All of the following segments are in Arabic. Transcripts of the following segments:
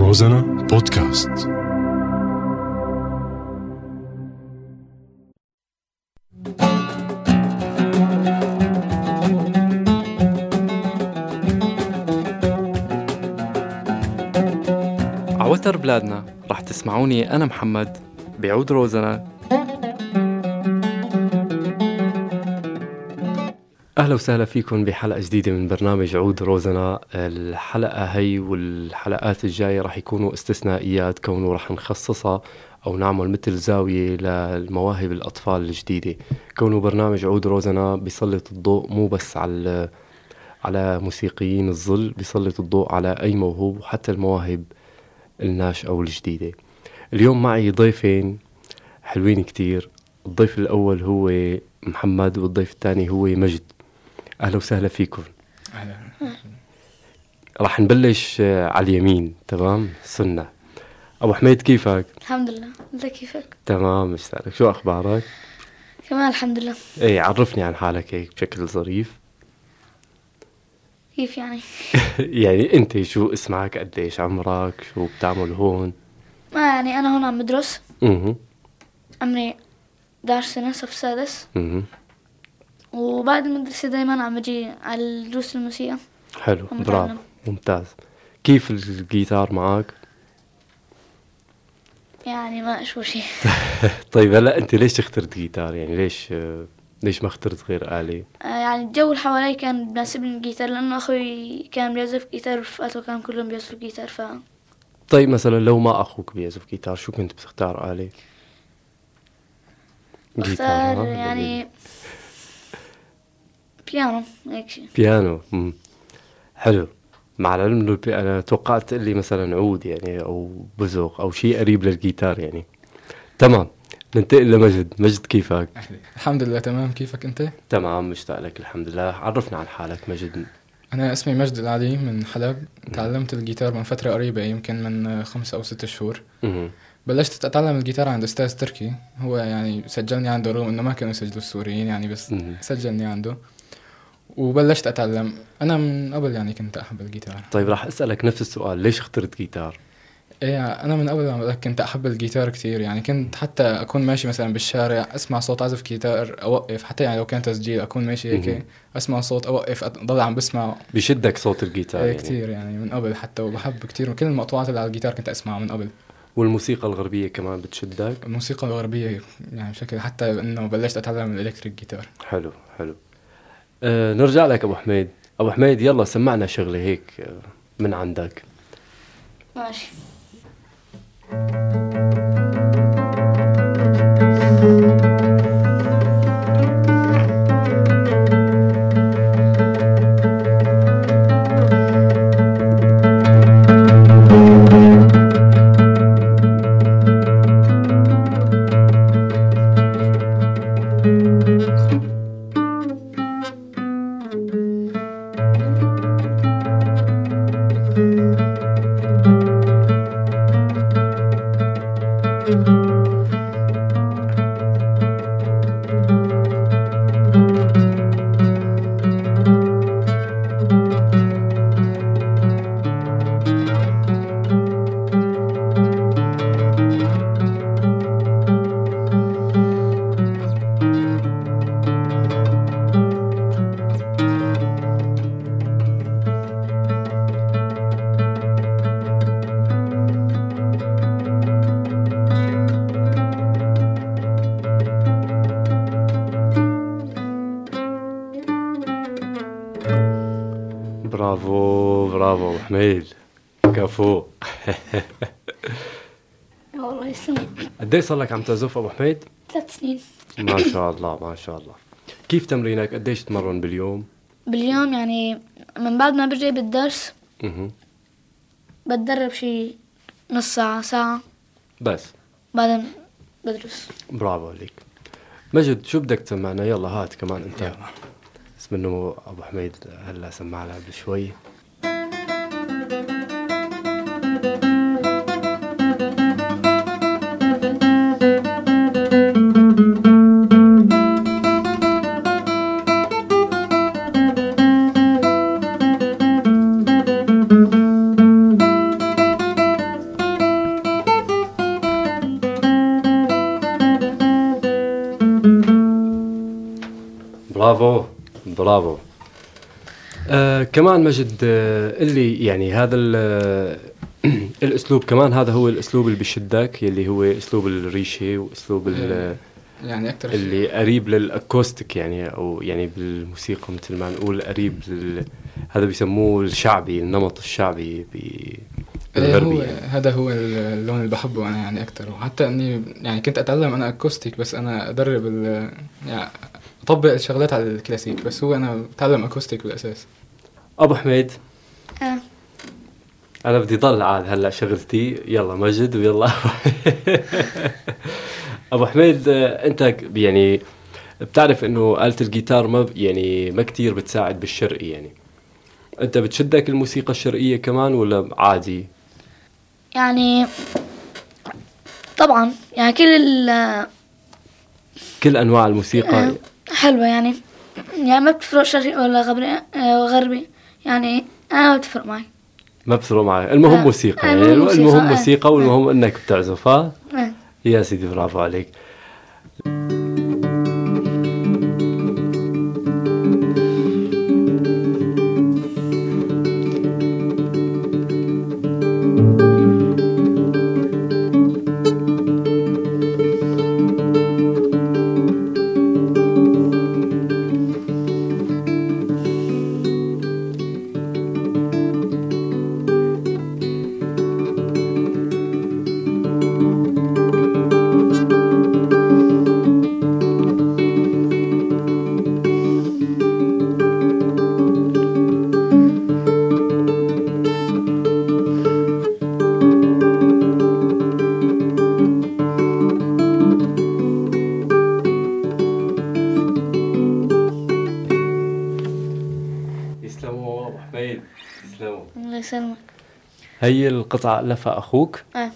روزانا بودكاست. عوتر بلادنا رح تسمعوني أنا محمد بعود روزنا أهلا وسهلا فيكم بحلقة جديدة من برنامج عود روزنا. الحلقة هي والحلقات الجاية رح يكونوا استثنائيات كونه رح نخصصها أو نعمل مثل زاوية للمواهب الأطفال الجديدة. كونه برنامج عود روزنا بيسلط الضوء مو بس على على موسيقيين الظل بيسلط الضوء على أي موهوب وحتى المواهب الناشئة والجديدة اليوم معي ضيفين حلوين كتير. الضيف الأول هو محمد والضيف الثاني هو مجد. أهلا وسهلا فيكم. أهلا. رح نبلش آه، على اليمين تمام؟ سنة. أبو حميد كيفك؟ الحمد لله. أنت كيفك؟ تمام مشتاقك شو أخبارك؟ كمان الحمد لله. إيه عرفني عن حالك هيك بشكل ظريف. كيف يعني؟ يعني أنت شو اسمك؟ قديش عمرك؟ شو بتعمل هون؟ ما يعني أنا هون عم بدرس. أها عمري 11 سنة صف سادس. أها وبعد المدرسة دايما عم بجي على الدروس الموسيقى حلو برافو. ممتاز كيف الجيتار معك؟ يعني ما شو شيء طيب هلا أنت ليش اخترت جيتار؟ يعني ليش ليش ما اخترت غير آلة؟ آه، يعني الجو اللي حوالي كان بناسبني الجيتار لأنه أخوي كان بيعزف جيتار ورفقاته كانوا كلهم بيعزفوا جيتار ف طيب مثلا لو ما أخوك بيعزف جيتار شو كنت بتختار آلة؟ ها؟ يعني بيانو هيك شيء بيانو مم. حلو. مع العلم إنه أنا توقعت تقول لي مثلا عود يعني أو بزق أو شيء قريب للجيتار يعني. تمام. ننتقل لمجد. مجد كيفك؟ أهلا الحمد لله تمام. كيفك أنت؟ تمام مشتاق لك الحمد لله. عرفنا عن حالك مجد. أنا اسمي مجد العلي من حلب. تعلمت الجيتار من فترة قريبة يمكن من خمسة أو ستة شهور. مهم. بلشت أتعلم الجيتار عند أستاذ تركي. هو يعني سجلني عنده رغم إنه ما كانوا يسجلوا السوريين يعني بس مهم. سجلني عنده. وبلشت أتعلم. أنا من قبل يعني كنت أحب الجيتار. طيب راح أسألك نفس السؤال. ليش اخترت جيتار؟ إيه أنا من قبل ما كنت أحب الجيتار كتير. يعني كنت حتى أكون ماشي مثلا بالشارع أسمع صوت عزف جيتار أوقف. حتى يعني لو كان تسجيل أكون ماشي. هيك أسمع صوت أوقف أضل عم بسمع. بشدك صوت الجيتار إيه يعني. كتير يعني من قبل حتى وبحب كتير. كل المقطوعات اللي على الجيتار كنت أسمعها من قبل. والموسيقى الغربية كمان بتشدك؟ الموسيقى الغربية يعني بشكل حتى إنه بلشت أتعلم الإلكتريك جيتار. حلو حلو. أه نرجع لك أبو حميد. أبو حميد يلا سمعنا شغلة هيك آه، من عندك. ماشي. حميد كفو. والله يسلمك. قد إيه صار لك عم تعزف أبو حميد؟ ثلاث سنين. ما شاء الله ما شاء الله. كيف تمرينك؟ قديش تتمرن باليوم؟ باليوم يعني من بعد ما برجع بالدرس أها بتدرب شي نص ساعة ساعة. بس. بعدين بدرس. برافو عليك. مجد شو بدك تسمعنا؟ يلا هات كمان انت. بس منه أبو حميد هلا سمعنا قبل شوي آه كمان مجد آه اللي يعني هذا ال- الأسلوب كمان هذا هو الأسلوب اللي بشدك يلي هو أسلوب الريشة وأسلوب ال- يعني أكثر اللي قريب للأكوستيك يعني أو يعني بالموسيقى مثل ما نقول قريب لل هذا بيسموه الشعبي النمط الشعبي ب- إيه بالغربي هو يعني. هذا هو اللون اللي بحبه أنا يعني أكثر وحتى إني يعني كنت أتعلم أنا أكوستيك بس أنا أدرب ال يعني أطبق الشغلات على الكلاسيك بس هو أنا بتعلم أكوستيك بالأساس. أبو حميد. آه. أنا بدي ضل عاد هلأ شغلتي. يلا مجد ويلا. أبو حميد آه، أنت يعني بتعرف إنه آلة الجيتار ما يعني ما كتير بتساعد بالشرقي يعني. أنت بتشدك الموسيقى الشرقية كمان ولا عادي؟ يعني طبعا يعني كل ال كل أنواع الموسيقى. آه، حلوة يعني. يعني ما بتفرق شرقي ولا غربي آه، غربي. يعني أنا ما بتفرق معي. ما بتفرق معي. المهم آه، موسيقى. يعني المهم موسيقى، آه. والمهم إنك بتعزف ها؟ آه. يا سيدي برافو عليك. هي القطعة ألفها أخوك. آه.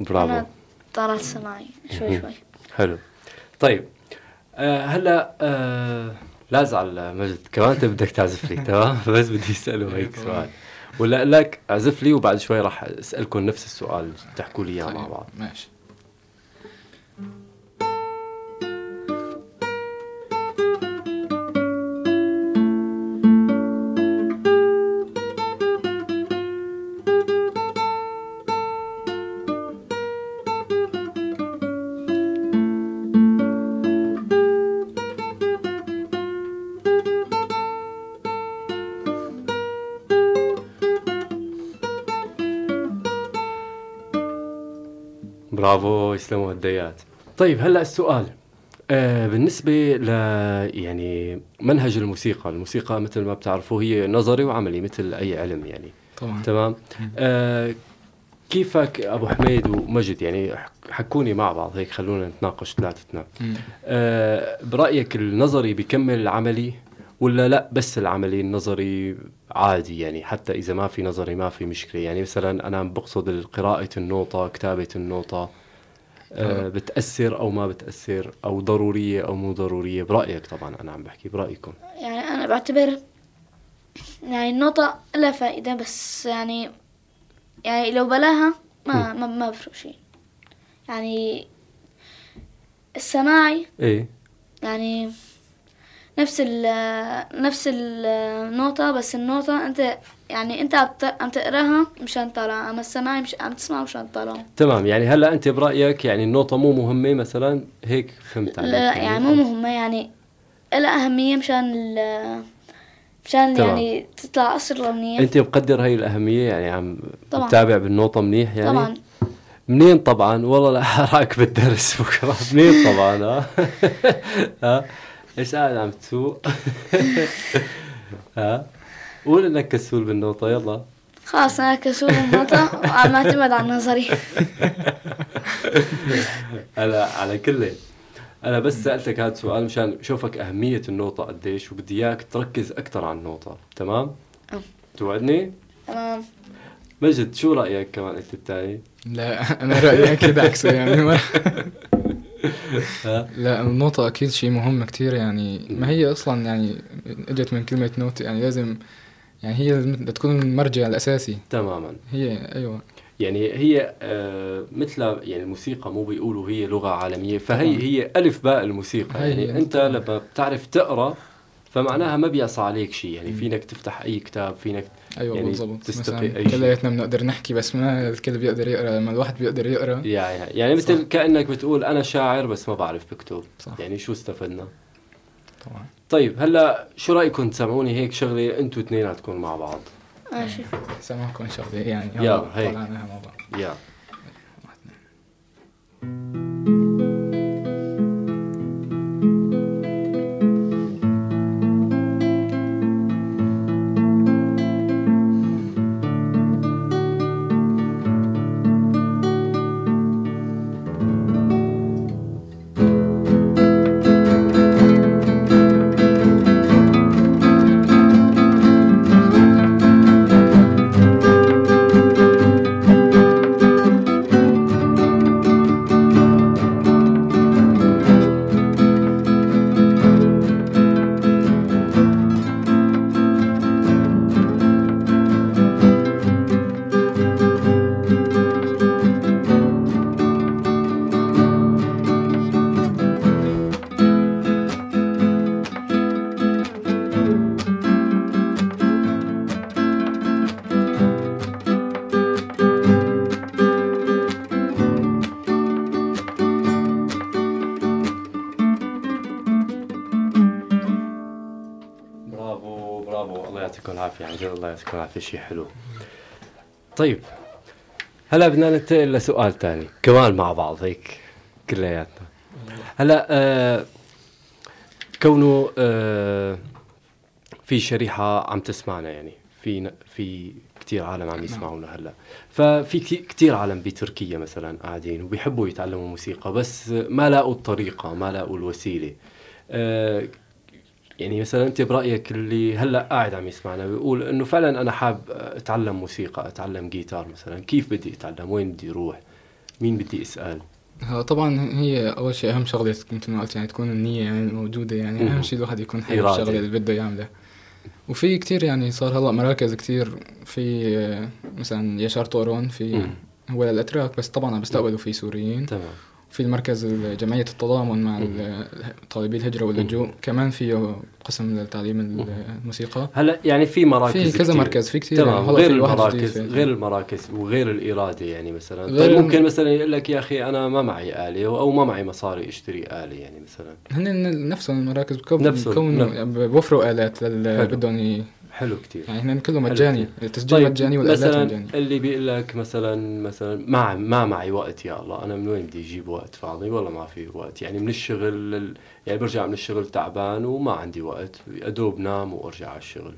برافو. أنا طارت صناعي. شوي شوي. حلو. طيب آه هلا آه لا ازعل مجد. كمان أنت بدك تعزف لي تمام؟ بس بدي أسأله هيك سؤال. ولا لك اعزف لي وبعد شوي راح أسألكم نفس السؤال تحكوا لي إياه مع طيب، بعض. ماشي. برافو يسلموا هالديات. طيب هلأ السؤال. آه بالنسبة ل يعني منهج الموسيقى، الموسيقى مثل ما بتعرفوا هي نظري وعملي مثل أي علم يعني. طبعا. تمام؟ آه كيفك أبو حميد ومجد؟ يعني حكوني مع بعض هيك خلونا نتناقش ثلاثتنا. آه برأيك النظري بيكمل العملي؟ ولا لا بس العملي النظري عادي يعني حتى إذا ما في نظري ما في مشكلة. يعني مثلا أنا بقصد قراءة النوطه كتابة النوطه آه. بتأثر أو ما بتأثر أو ضرورية أو مو ضرورية؟ برأيك طبعا أنا عم بحكي برأيكم. يعني أنا بعتبر يعني النوطة لها فائدة بس يعني يعني لو بلاها ما ما, ما بفرق شيء. يعني السماعي إيه. يعني نفس ال نفس النوتة بس النوتة أنت يعني أنت عم تقراها مشان تطلع أما السماعي مش عم تسمع مشان تطلع تمام يعني هلأ أنت برأيك يعني النوطه مو مهمة مثلا؟ هيك فهمت عليك لا يعني مو مهمة يعني لها أهمية مشان ال مشان تمام. يعني تطلع أسرع منيح. أنت مقدر هاي الأهمية يعني عم طبعاً. متابع بالنوطه منيح يعني؟ طبعا. منين طبعا؟ والله لا حراك بالدرس بكرة. منين طبعا؟ ها ها إيش قاعد عم تسوق ها؟ قول إنك كسول بالنوطه يلا. خلاص أنا كسول النوتة وعم أعتمد على النظري هلا على كل أنا بس سألتك هذا السؤال مشان شوفك أهمية النوطه قديش وبدي إياك تركز أكثر على النوطه تمام. توعدني؟ تمام. مجد شو رأيك كمان أنت الثاني لا أنا رأيي أكيد عكسه يعني. لا النوتة أكيد شيء مهم كتير يعني. ما هي أصلا يعني إجت من كلمة نوت يعني لازم يعني هي لازم تكون المرجع الأساسي. تماما. هي أيوه. يعني هي آه مثل يعني الموسيقى مو بيقولوا هي لغة عالمية فهي. هي ألف باء الموسيقى. يعني. أنت لما بتعرف تقرأ فمعناها ما بيعصى عليك شيء يعني فينك تفتح أي كتاب فينك أيوه يعني بالضبط. تستقي شيء. كلياتنا بنقدر نحكي بس ما الكل بيقدر يقرأ لما الواحد بيقدر يقرأ. يعني يعني مثل صح. كأنك بتقول أنا شاعر بس ما بعرف بكتب. صح. يعني شو استفدنا؟ طبعا. طيب هلأ شو رأيكم؟ تسمعوني هيك شغلة أنتوا اثنيناتكم مع بعض. ماشي سامعكم شغلة يعني يلا، هيك. طلعناها مع بعض يعطيكم العافيه شيء حلو. طيب هلا بدنا ننتقل لسؤال ثاني كمان مع بعض هيك كلياتنا. هلا آه كونه آه في شريحة عم تسمعنا يعني في في كثير عالم عم يسمعونا هلا. ففي كثير عالم بتركيا مثلا قاعدين وبيحبوا يتعلموا موسيقى بس ما لاقوا الطريقة ما لاقوا الوسيلة. آه يعني مثلا أنت برأيك اللي هلأ قاعد عم يسمعنا بيقول إنه فعلا أنا حاب أتعلم موسيقى أتعلم جيتار مثلا. كيف بدي أتعلم؟ وين بدي أروح؟ مين بدي اسال طبعا هي أول شيء أهم شغلة مثل ما قلت يعني تكون النية يعني موجودة يعني. مم. أهم شيء الواحد يكون حابب. الشغلة اللي بده يعملها. وفي كتير يعني صار هلأ مراكز كتير في مثلا يشار طورون في مم. هو للاتراك بس طبعا عم بيستقبلوا في سوريين. تمام. في المركز جمعيه التضامن مع ال- طالبي الهجرة واللجوء كمان فيه قسم لتعليم الموسيقى. هلا يعني في مراكز في كذا. مركز في كتير. تمام هلا غير المراكز غير المراكز وغير الإرادة يعني مثلا. طيب ممكن مثلا يقول لك يا أخي أنا ما معي اله أو ما معي مصاري أشتري اله يعني مثلا. هن نفسهم المراكز بكون نفسهم،. يعني بوفروا آلات للي. بدهم حلو كتير. يعني هن كله مجاني. التسجيل طيب مجاني والآلات مثلا مجاني اللي بيقول لك مثلا مثلا ما ما معي وقت يا الله. أنا من وين بدي أجيب وقت فاضي؟ والله ما في وقت. يعني من الشغل لل... يعني برجع من الشغل تعبان وما عندي وقت. ادوب نام وأرجع على الشغل.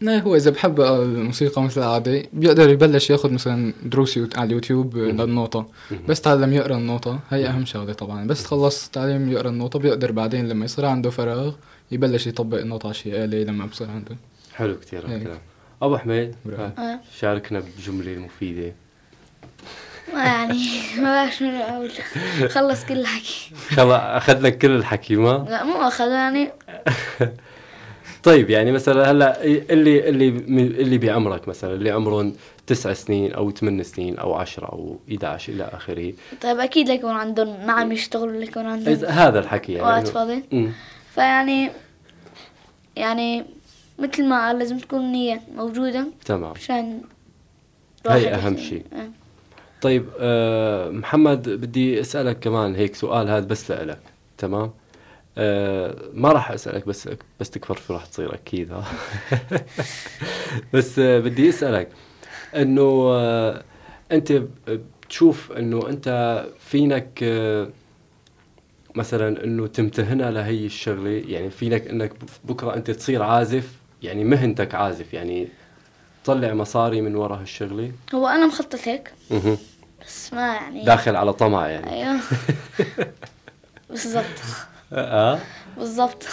لا هو إذا بحب الموسيقى مثل العاده بيقدر يبلش ياخذ مثلا دروس على اليوتيوب للنوطه. بس تعلم يقرأ النوطه هي أهم شغلة طبعا. بس خلص تعليم يقرأ النوطه بيقدر بعدين لما يصير عنده فراغ يبلش يطبق النوطه على شي آلة لما بصير عنده. حلو كتير هيك. الكلام. أبو حميد آه. شاركنا بجملة مفيدة. ما يعني ما بعرف شو أقول. خلص كل الحكي. خلاص اخذ لك كل الحكي ما؟ لا مو أخذ يعني. طيب يعني مثلا هلا اللي اللي اللي بعمرك مثلا اللي عمرهم تسع سنين أو ثمان سنين أو 10 أو 11 إلى آخره. طيب أكيد ليكون عندهم ما عم يشتغلوا ليكون عندهم. هذا الحكي يعني. وقت فاضي. فيعني يعني مثل ما قال لازم تكون نية موجودة تمام عشان هي أهم. شيء. آه. طيب آه محمد بدي أسألك كمان هيك سؤال هذا بس لإلك تمام آه ما راح أسألك بس بس تكبر شو راح تصير أكيد ها بس آه بدي أسألك إنه آه أنت بتشوف إنه أنت فينك آه مثلا إنه تمتهنها لهي الشغلة يعني فينك إنك بكرة أنت تصير عازف يعني مهنتك عازف يعني تطلع مصاري من وراء هالشغلة؟ هو أنا مخطط هيك مهم. بس ما يعني. داخل على طمع يعني. أيوه. بالضبط. آه؟ بالضبط.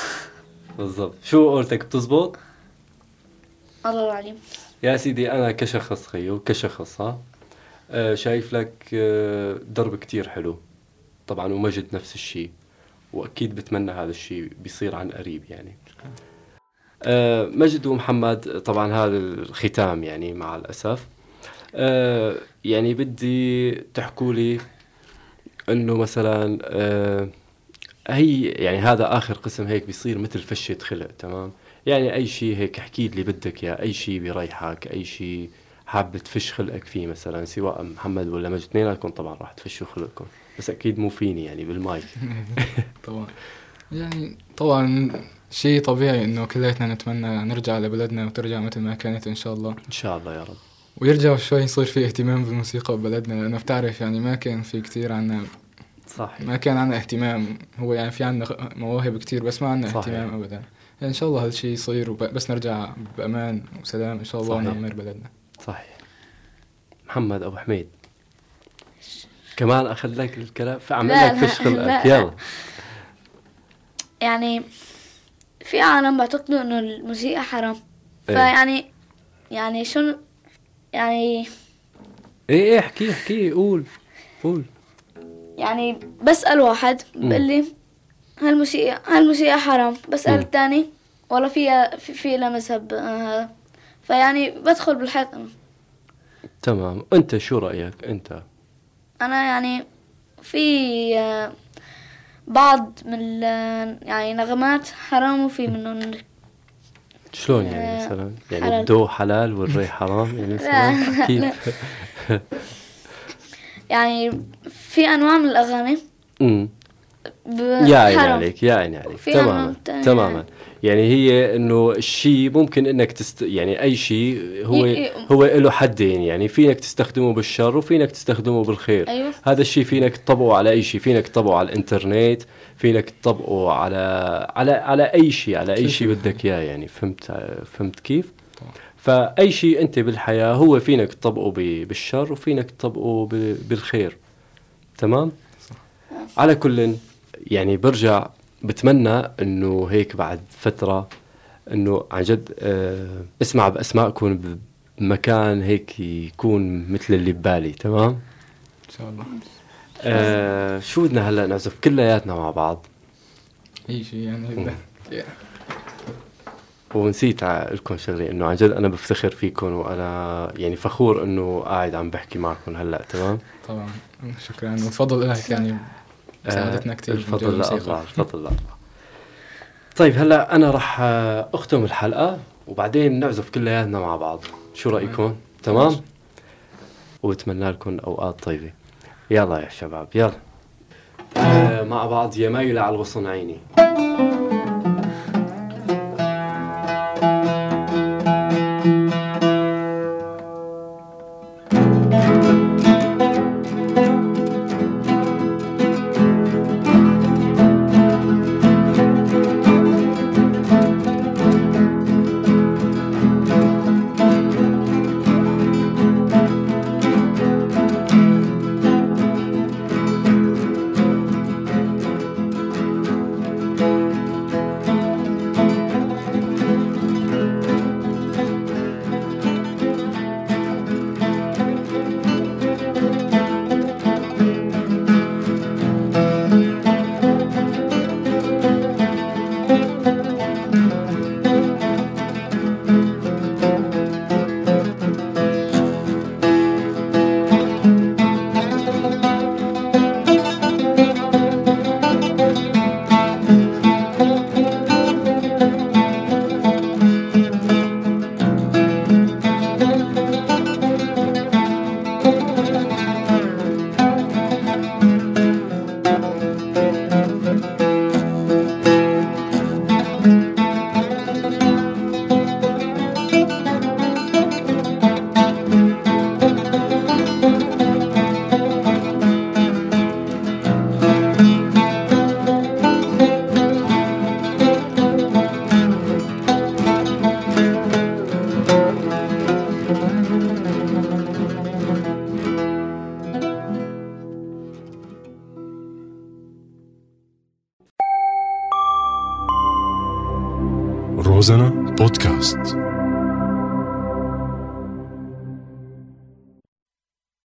بالضبط. شو قولتك بتزبط؟ الله العليم يا سيدي أنا كشخص خيو كشخص ها آه شايف لك آه درب كتير حلو. طبعا ومجد نفس الشيء وأكيد بتمنى هذا الشيء بيصير عن قريب يعني. آه مجد ومحمد طبعا هذا الختام يعني مع الأسف. آه يعني بدي تحكوا لي إنه مثلا آه هي يعني هذا آخر قسم هيك بيصير مثل فشة خلق تمام؟ يعني أي شيء هيك احكي لي بدك يا أي شيء بيريحك أي شيء حابب تفش خلقك فيه مثلا سواء محمد ولا مجد اثنيناتكم طبعا راح تفشوا خلقكم بس أكيد مو فيني يعني بالمايك. طبعا. يعني طبعا شيء طبيعي إنه كلياتنا نتمنى نرجع لبلدنا وترجع مثل ما كانت إن شاء الله. إن شاء الله يا رب. ويرجع شوي يصير في اهتمام بالموسيقى ببلدنا. لأنه بتعرف يعني ما كان في كتير عنا صح ما كان عنا اهتمام. هو يعني في عنا مواهب كتير بس ما عنا صحيح. اهتمام ابدا. يعني إن شاء الله هالشيء يصير بس نرجع بأمان وسلام إن شاء الله صحيح. ونعمر بلدنا. صحيح. محمد أبو حميد. كمان أخذ لك الكلام. فعمل لك لا، فش خلقك لا. يلا يعني في عالم بيعتقدوا إنه الموسيقى حرام. إيه. فيعني يعني شو يعني إيه إيه احكي احكي قول قول. يعني بسأل واحد بقول لي هالموسيقى هالموسيقى حرام؟ بسأل. الثاني والله فيها في, في لها مذهب آه، هذا. فيعني بدخل بالحيط أنا. تمام. أنت شو رأيك؟ أنت. أنا يعني في آه، بعض من يعني نغمات حرام وفي منهم. شلون يعني آه، مثلا؟ يعني حلال. الدو حلال والري حرام يعني مثلا؟ كيف يعني في أنواع من الأغاني. امم يا عيني. عليك يا عيني عليك. تماما. تماما. يعني هي إنه الشيء ممكن إنك تست يعني أي شيء هو ي- هو له حدين يعني فينك تستخدمه بالشر وفينك تستخدمه بالخير أيوه هذا الشيء فينك تطبقه على أي شيء فينك تطبقه على الإنترنت فينك تطبقه على على على أي شيء على أي شيء شيء. بدك إياه يعني فهمت فهمت كيف. فاي شيء أنت بالحياة هو فينك تطبقه ب- بالشر وفينك تطبقه ب- بالخير تمام على كل يعني برجع بتمنى إنه هيك بعد فترة إنه عن جد آه اسمع باسمائكم بمكان هيك يكون مثل اللي ببالي تمام؟ إن شاء الله. آه شو بدنا هلأ نعزف؟ كلياتنا مع بعض. أي شيء يعني. ونسيت لكم شغلة إنه عن جد أنا بفتخر فيكم وأنا يعني فخور إنه قاعد عم بحكي معكم هلأ تمام؟ طبعا. شكرا. وتفضل لك يعني. ساعدتنا آه، كثير الفضل الله الفضل الله طيب هلا أنا راح آه، أختم الحلقة وبعدين نعزف كلياتنا مع بعض. شو رأيكم؟ تمام. وأتمنى لكم أوقات طيبة. يلا يا شباب يلا. آه مع بعض يا مايلة على الغصن عيني.